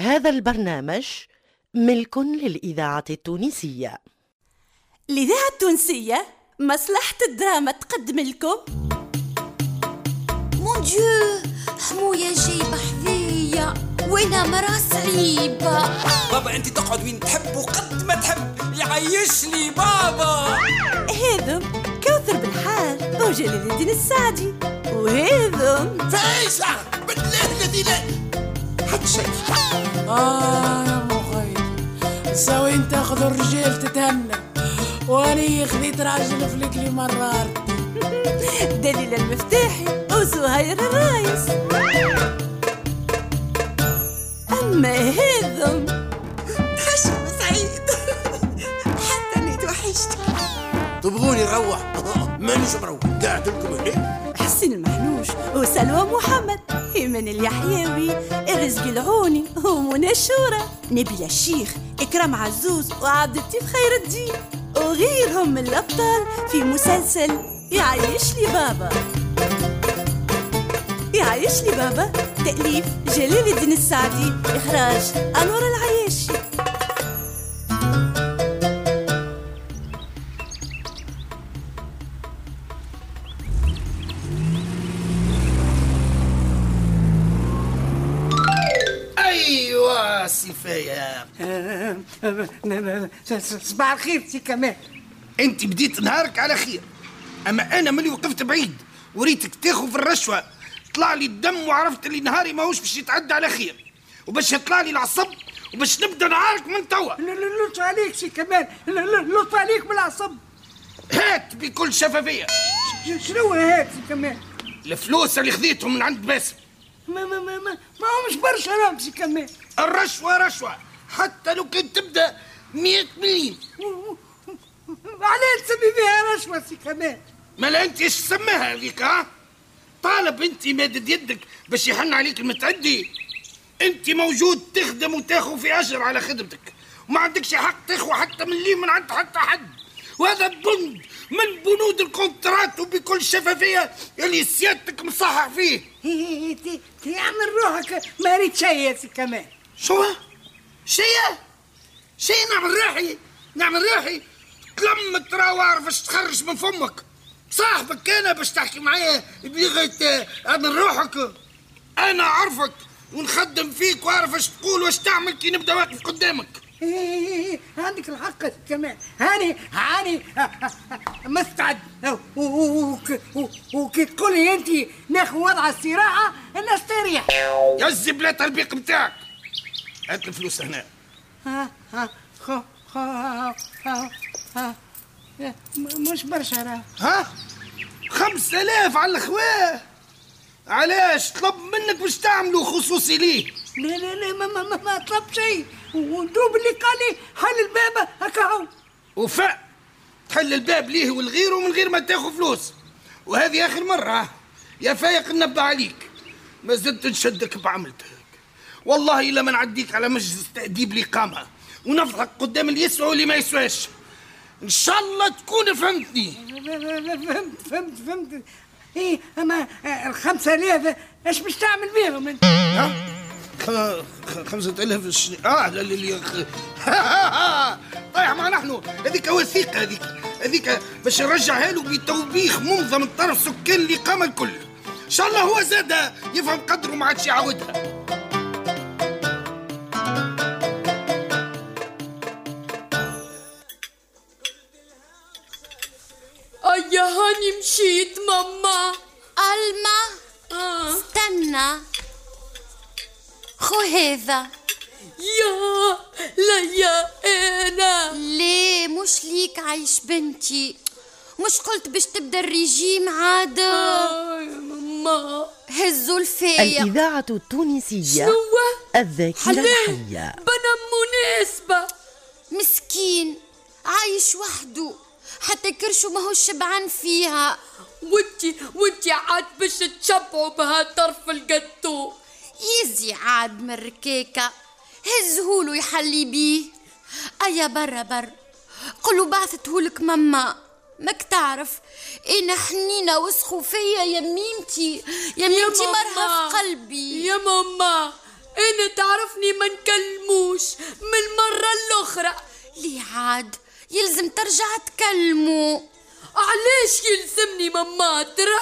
هذا البرنامج ملك للإذاعة التونسية. الإذاعة التونسية مصلحة الدراما تقدم لكم. مون ديو حموية جايبة حذية وأنا مرا صعيبة. بابا أنت تقعد وين تحب وقد ما تحب. يعيش لي بابا. هذم كوثر بالحال وجلال الدين السعدي. وهذم فايسة بالله الذي لا حد شيء آه يا مخي. سوي انت تاخذ الرجال تتهنى. واني خذيت راجل فلكلي مرار. دليل المفتاحي وزهير الرايس. أما هذم. حشم سعيد. حتى أني توحشتك تبغوني نروح؟ مانيش مروح. قاعد لكم هنا. المحنوش وسلوى محمد إيمان اليحيوي. الرزق العوني ومنى الشورى. نبيل الشيخ إكرام عزوز وعبد اللطيف خير الدين. وغيرهم من الأبطال في مسلسل يعيش لي بابا. يعيش لي بابا. تأليف جلال الدين السعدي. إخراج أنور العياشي. سفاية صباح الخير سي كمال انت بديت نهارك على خير. اما أنا ملي وقفت بعيد وريتك تاخذ في الرشوة طلع لي الدم وعرفت اللي نهاري ماهوش باش يتعدى على خير. وباش يطلع لي العصب وباش نبدأ نهارك من توا. لطف عليك سي كمال لطف عليك بالعصب. هات بكل شفافية. شنو هاد سي كمال الفلوس اللي خذيتهم من عند باسم. ما ما ما ما, ما هو مش برشا راهم سي كمال الرشوة رشوة. حتى لو كنت تبدأ 100 مليم. علاه تسمي فيها رشوة سي كمال. ما أنت إيش تسميها هذيك ها؟ طالب أنت مادد يدك باش يحن عليك المتعدي. أنت موجود تخدم وتاخذ في أجر على خدمتك. وما عندكش حق تاخذ حتى مليم من عند حتى حد. وهذا بند من بنود ال contrat وبكل شفافية اللي سيادتك مصحح فيه. تعمل روحك. ما ريت شيء يا سي كمال. شو؟ شيء؟ شيء نعمل راحي نعمل راحي تلم واعرف إيش تخرج من فمك. صاحبك أنا باش تحكي معايا بلغة اعمل روحك. أنا عارفك ونخدم فيك وأعرف إيش تقول وايش تعمل كي نبدأ واقف قدامك. عندك الحق كمال هاني هاني. مستعد. وكي تقولي انت ناخذ وضع الصراحه نستريح. يا الزبلة البيق بتاعك. هات الفلوس هنا. ها ها خو خو ها ها مش برشا راه ها؟ خمسة آلاف على الخواه علاش؟ طلب منك باش تعملوا خصوصي ليه لا لا لا ما ما ما, ما طلب شيء. وأنتم اللي قال لي حل الباب هكا هو؟ وفاء تحل الباب ليه والغير ومن غير ما تاخذ فلوس. وهذه آخر مرة. يا فايق ننبه عليك. ما زلت نشدك بعملتك والله إلا ما نعديك على مجلس تأديب الإقامة ونفضحك قدام اللي يسوى واللي ما يسواش. إن شاء الله تكون فهمتني. فهمت فهمت فهمت. إيه أما الخمسة آلاف إيش باش تعمل بيهم أنت؟ خمسة آلاف ش... آه لا لا لا طيح ما نحن. هذيك وثيقة هذيك هذيك باش نرجعها له بتوبيخ منظم من طرف سكان الإقامة الكل. إن شاء الله هو زاد يفهم قدره وما عادش يعاودها. مشيت ماما. ألما آه. استنى. خو هذا. يا لا يا أنا. ليه؟ مش ليك عايش بنتي. مش قلت باش تبدأ الريجيم عاد؟ آه يا ماما. هزوا الفايق. الإذاعة التونسية. شنو الذاكرة حلال. الحية. بنا مناسبة. مسكين. عايش وحده. حتى كرشه ماهوش شبعان فيها. وانتي وانتي عاد باش تشبعوا بها طرف القطو. يزي عاد من الركاكة هزهولو يحلي بيه. أيا برا برا قلو بعثتهولك ماما. ماك تعرف أنا حنينة وسخو فيا يا ميمتي. يا ميمتي مرها في قلبي. يا ماما أنا تعرفني ما نكلموش. من المرة الأخرى. ليه عاد؟ يلزم ترجع تكلموا علاش يلزمني ماما ترى؟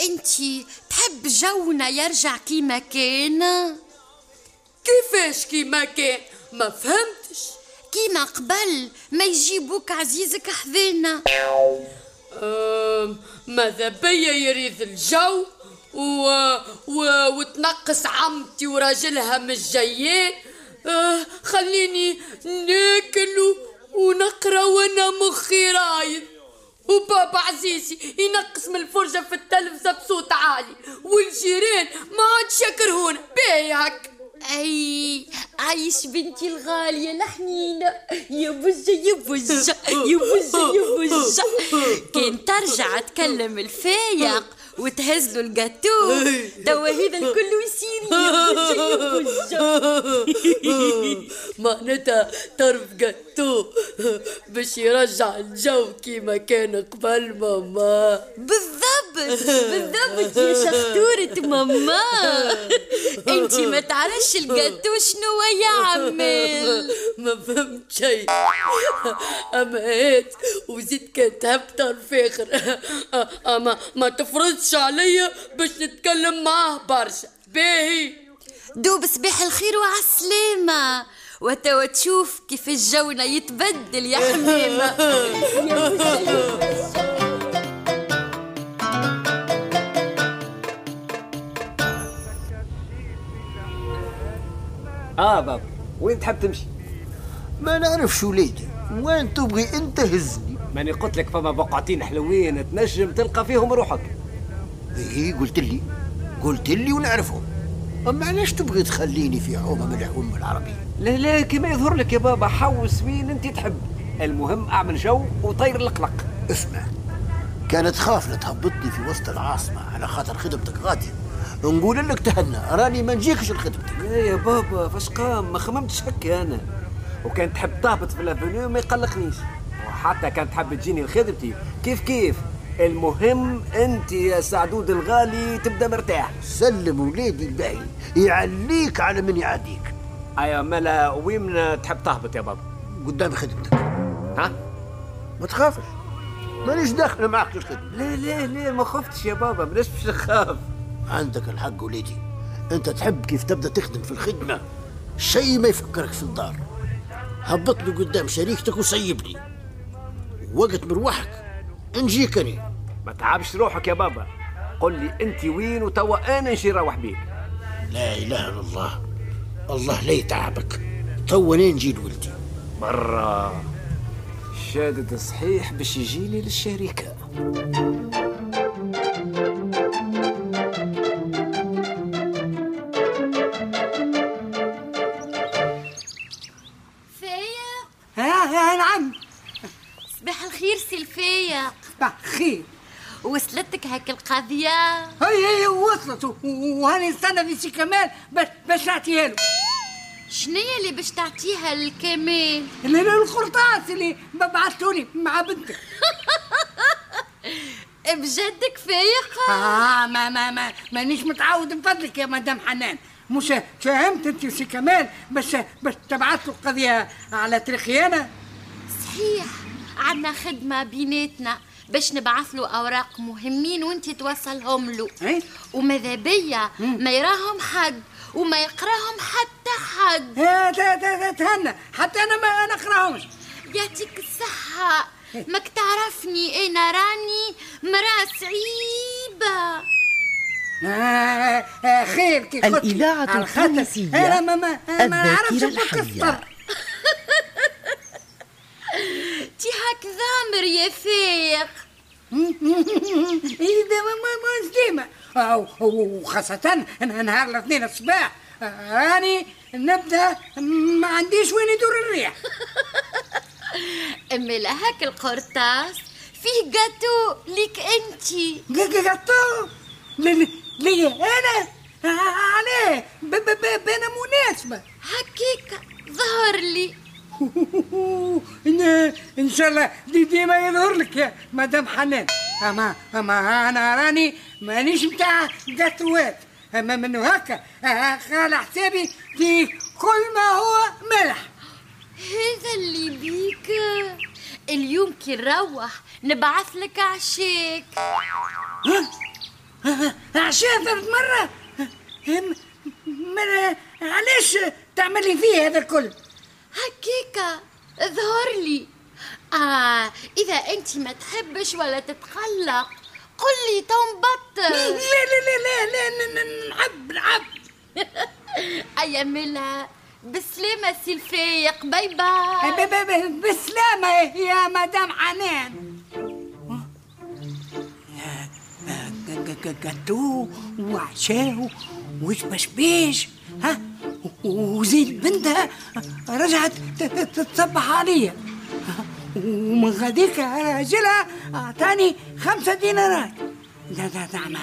انتي تحب جونا يرجع كيما كان؟ كيفاش كيما كان؟ ما فهمتش. كيما قبل ما يجيبوك عزيزك حذينا ماذا بيا يريد الجو؟ و... و... وتنقص عمتي وراجلها مش جايين آه خليني ناكل. ونقرأ وأنا مخي رايد وبابا عزيزي ينقص من الفرجة في التلفزة بصوت عالي. والجيران ما عادش يكرهونا باهي هك أي عايش بنتي الغالية الحنينة يا بجة يا بجة يا بجة يا بجة كان ترجع تكلم الفايق وتهز له الجاتو. توا هذا الكل يصير يا بجة يا بجة معناتها طرف جاتو. باش يرجع الجو كيما كان قبل ماما. بالضبط بالضبط يا شطورة ماما. انتي ما تعرفش الجاتو شنو يعمل ما فهمت شيء أما هات وزيد كان تحب طرف اخر أما ما تفرضش عليا باش نتكلم معاه برشا. باهي. دوب صباح الخير وعلى السلامة وتوا تشوف كيف الجونا يتبدل يا حميمة. آه بابا وين تحب تمشي؟ ما نعرفش وليدي وين تبغي أنت هزني؟ ماني قلت لك فما بقعتين حلوين تنجم تلقى فيهم روحك. إيه قلت لي. قلت لي ونعرفهم. أما علاش تبغي تخليني في حومة من الحومه العربيه لا لا كما يظهر لك يا بابا حوس وين أنت تحب. المهم أعمل جو وطير القلق اسمع كانت خاف تهبطني في وسط العاصمة على خاطر خدمتك. غاديه نقول لك تهنى. راني ما نجيكش لخدمتك. لا يا بابا فاش قام ما خممتش هكا أنا. وكان تحب تهبط في الافونيو ما يقلقنيش. وحتى كان تحب تجيني لخدمتي. كيف كيف؟ المهم أنت يا سعدود الغالي تبدأ مرتاح. سلم وليدي الباهي يعليك على من يعاديك. أيا ملا وين تحب تهبط يا بابا؟ قدام خدمتك. ها؟ ما تخافش. مانيش داخل معك في الخدمة. لا لا لا ما خفتش يا بابا بلاش باش نخاف عندك الحق وليدي. أنت تحب كيف تبدأ تخدم في الخدمة. شيء ما يفكرك في الدار. هبط لي قدام شريكتك وسيبني. وقت مروحك نجيك أنا. ما تعبش روحك يا بابا. قل لي أنت وين وتوا أنا نجي نروح بيك. لا إله إلا الله. الله لا يتعبك. توا أنا نجي لولدي. برا شادد صحيح باش يجيني للشركة. فايق ها ها نعم. صباح الخير سي الفايق صباح خير وصلتك هاك القضية؟ هي هي وصلت. وهاني نستنى في سي كمال باش نعطيها له. شنية اللي باش تعطيها له القرطاس اللي بعثتولي مع بنتك بجدك فايق؟ آه ما ما ما مانيش متعود بفضلك يا مدام حنان. مش فهمت انت وسي كمال باش باش تبعث له القضية على طريقي أنا؟ صحيح. عندنا خدمة بيناتنا. باش نبعث له أوراق مهمين وانت توصلهم له. اي وماذا بيا؟ ما يراهم حد وما يقراهم حتى حد. ت- ت- تهنى. حتى أنا ما نقراهمش. يعطيك الصحة. ماك تعرفني. أنا راني مرأة صعيبة. آه آه خير كي. الإذاعة التونسية أنا الذاكرة الحية. إيه ده ما ما ما ديما وخاصة نهار الاثنين الصباح راني نبدا ما عنديش وين يدور الريح أما لهاك القرطاس فيه جاتو ليك انتي قطو لي أنا عليه ب- ب- ب- بين مناسبة هكيك ظهر لي إن شاء الله دي ديما يظهر لك يا مدام حنان. اما أما أنا راني مانيش متاع قطوات أما من هكا؟ على حسابي في كل ما هو ملح. هذا اللي بيك. اليوم كي نروح نبعث لك عشاك. عشاء ثالث مرة؟ هم- من علاش تعملي فيه هذا الكل؟ هكيكا ظهر لي. آه إذا أنت ما تحبش ولا تتقلق قل لي تو لا نبطل لا لا لا لا ن- ن- نحب نحب أيا ملا. بسلامة سي الفايق bye. bye بسلامة يا مدام حنان قدو وعشاو وشبشبيش ها؟ وزيد بنتها رجعت تتصبح عليا ومن غاديك راجلها أعطاني خمسة دينارات. لا لا لا ما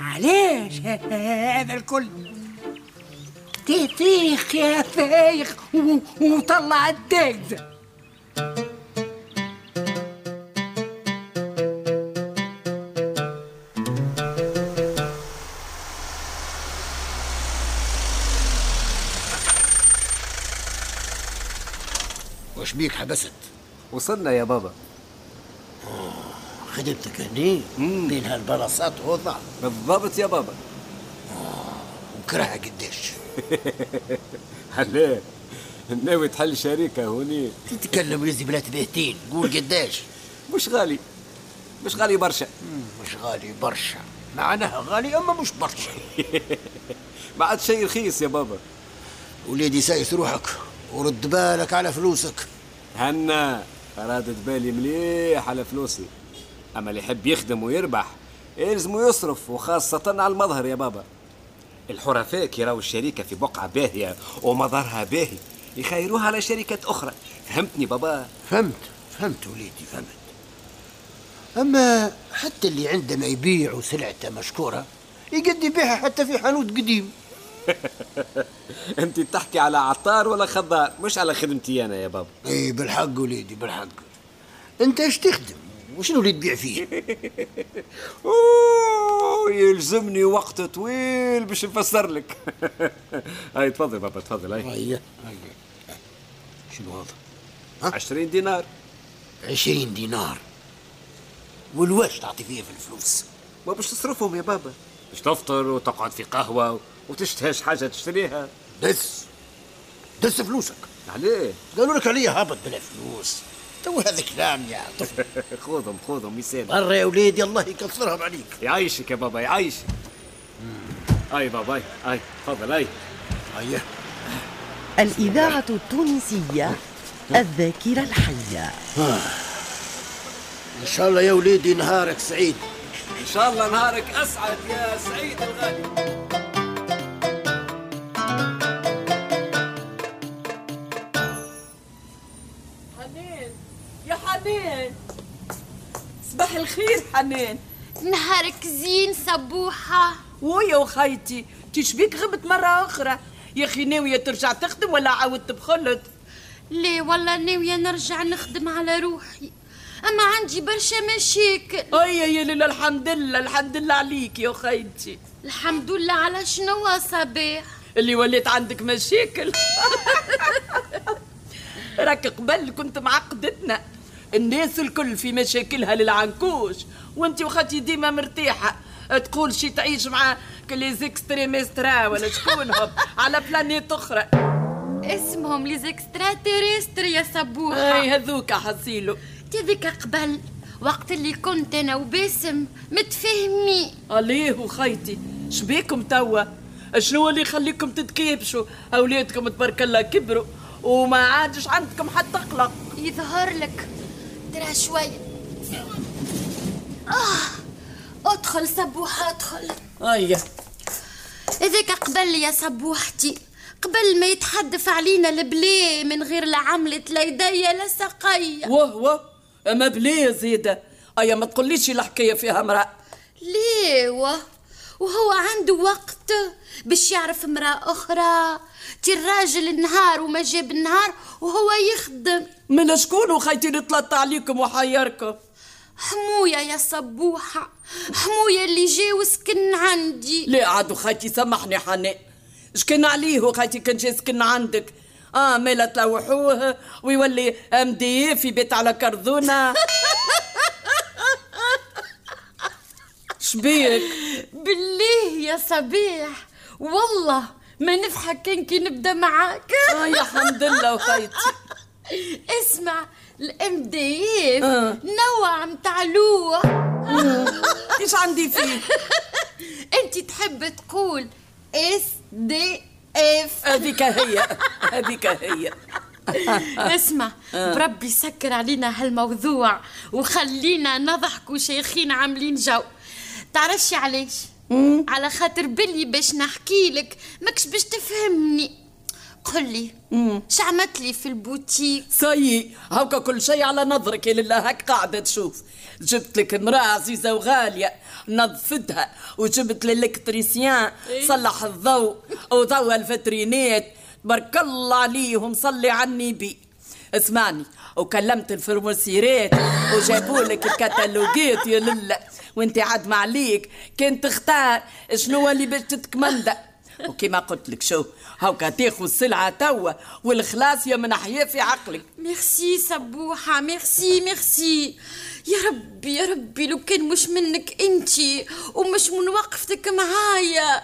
علاش هذا الكل. تيتيخ يا فايخ وطلع الدجزة واش بيك حبست. وصلنا يا بابا. خدمتك هني بين هالبلاصات وضع بالضبط يا بابا. وكرهها قداش هلا ناوي تحل شركة هوني. تتكلم رزي بلا تبهتين قول قداش مش غالي مش غالي برشا. مش غالي برشا. معناها غالي أما مش برشا. ما عاد شيء رخيص يا بابا. وليدي سايس روحك ورد بالك على فلوسك. هنا رادت بالي مليح على فلوسي. أما اللي يحب يخدم ويربح يلزمو يصرف وخاصة على المظهر يا بابا. الحرفاء كي راو الشركة في بقعة باهية ومظهرها باهي يخيروها على شركات أخرى. فهمتني بابا؟ فهمت فهمت وليدي فهمت. أما حتى اللي عندما يبيع سلعته مشكورة يقد يبيعها حتى في حانوت قديم. انت تحكي على عطار ولا خضار؟ مش على خدمتي أنا يا بابا. اي بالحق وليدي بالحق. انت إيش تخدم؟ وشنو اللي تبيع فيه؟ أوه يلزمني وقت طويل باش نفسر لك. هاي تفضل بابا تفضل هاي. شنو هذا؟ 20 دينار. عشرين دينار. والواش تعطي فيه في الفلوس؟ ما باش تصرفهم يا بابا. باش تفطر وتقعد في قهوة وتشتهيش حاجة تشتريها. دس. دس فلوسك. عليه. قالوا لك عليا هابط بلا فلوس. تو هذا كلام يا طفل خذهم خذهم يسال برا يا وليدي الله يكثرهم عليك. يعيشك يا بابا يعيشك هاي بابا هاي تفضل هاي هيا الإذاعة التونسية الذاكرة الحية. إن شاء الله يا وليدي نهارك سعيد. إن شاء الله نهارك أسعد يا سعيد الغالي. الخير حنان نهارك زين صبوحة ويا وخيتي تشبيك غبت مرة أخرى يا أخي ناوية ترجع تخدم ولا عاودت بخلط ليه والله ناوية نرجع نخدم على روحي أما عندي برشا مشاكل أي يا لله الحمد لله الحمد لله عليك يا خيتي الحمد لله على شنو صباح اللي وليت عندك مشاكل راك قبل كنت معقدتنا الناس الكل في مشاكلها للعنكوش. وانت وخاتي ديما مرتاحة. تقول شي تعيش مع ك les extrémestra ولا شكونهم على planète أخرى. اسمهم les extraterrestres يا صبوحة. أي هذوك حصيلو. تذيك قبل وقت اللي كنت أنا وباسم متفاهمين عليه وخيتي. شبيكم توا؟ شنو اللي يخليكم تتكيبشوا؟ أولادكم تبارك الله كبروا. وما عادش عندكم حتى قلق يظهر لك. ترى شوية. آه أدخل صبوحة أدخل. أيوه. إذاك قبل يا صبوحتي قبل ما يتحدف علينا البلاي من غير لا عملة لا يديا لا سقية واه واه اما بليه زيادة أيا ما تقوليش الحكاية فيها امرأة. ليه وه- وهو عنده وقت باش يعرف امرأة أخرى. تي الراجل النهار وما جاب النهار وهو يخدم. من شكون وخيتي اللي طلعت عليكم وحيركم؟ حموية يا صبوحة حموية اللي جاي وسكن عندي. لا عاد خايتي سامحني حنان شكن عليه خايتي كان جاي سكن عندك. آه مالا تلوحوه ويولي ام دي في بيت على كرذونة. شبيك. بالله يا صبيح. والله ما نفحك كان كي نبدأ معاك. آه يا حمد الله وخيتي اسمع ال MDF آه. نوع متاع لوح. إيش عندي فيه؟ انت تحب تقول SDF. هذيك هي هذيك هي. اسمع بربي سكر علينا هالموضوع وخلينا نضحك شيخين عاملين جو. تعرفش علاش؟ على خاطر بلي باش نحكي لك ماكش باش تفهمني. قل لي. شعملت لي في البوتيك. سي هاكا كل شيء على نظرك يا لله هاك قاعدة تشوف. جبت لك امرأة عزيزة وغالية نظفتها وجبت الال électricien صلح الضوء وضوى الفترينات بارك الله عليهم صلي على النبي اسمعني وكلمت ال fournisseurات وجابوا لك الكتالوجات يا لله. وانت عاد ما عليك. كان تختار شنو اللي باش تتكمندا وكما قلت لك شو هاكا تاخذ السلعة توا والخلاص يا من حياة في عقلك merci صبوحة merci merci. يا ربي يا ربي لو كان مش منك انتي ومش من وقفتك معايا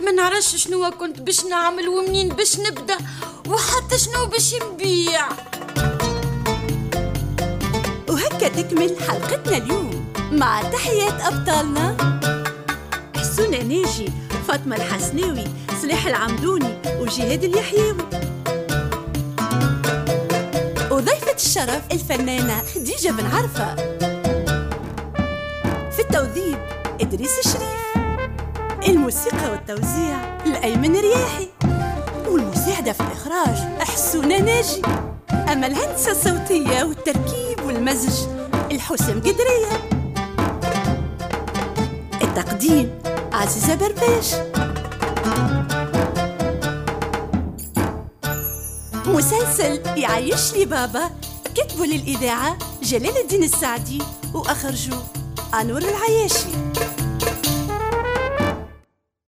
ما نعرفش شنو كنت باش نعمل ومنين باش نبدأ وحتى شنو باش نبيع. وهكا تكمل حلقتنا اليوم مع تحيات أبطالنا. حسونة ناجي فاطمة الحسناوي صلاح العمدوني وجهاد اليحيوي. وضيفة الشرف الفنانة خديجة بن عرفة. في التوظيف إدريس الشريف. الموسيقى والتوزيع الأيمن رياحي والمساعدة في الإخراج حسونة ناجي. أما الهندسة الصوتية والتركيب والمزج الحسن قدرية. التقديم عزيزة برباش مسلسل يعيش لي بابا. كتبوا للإذاعة جلال الدين السعدي. وأخرجوا أنور العياشي.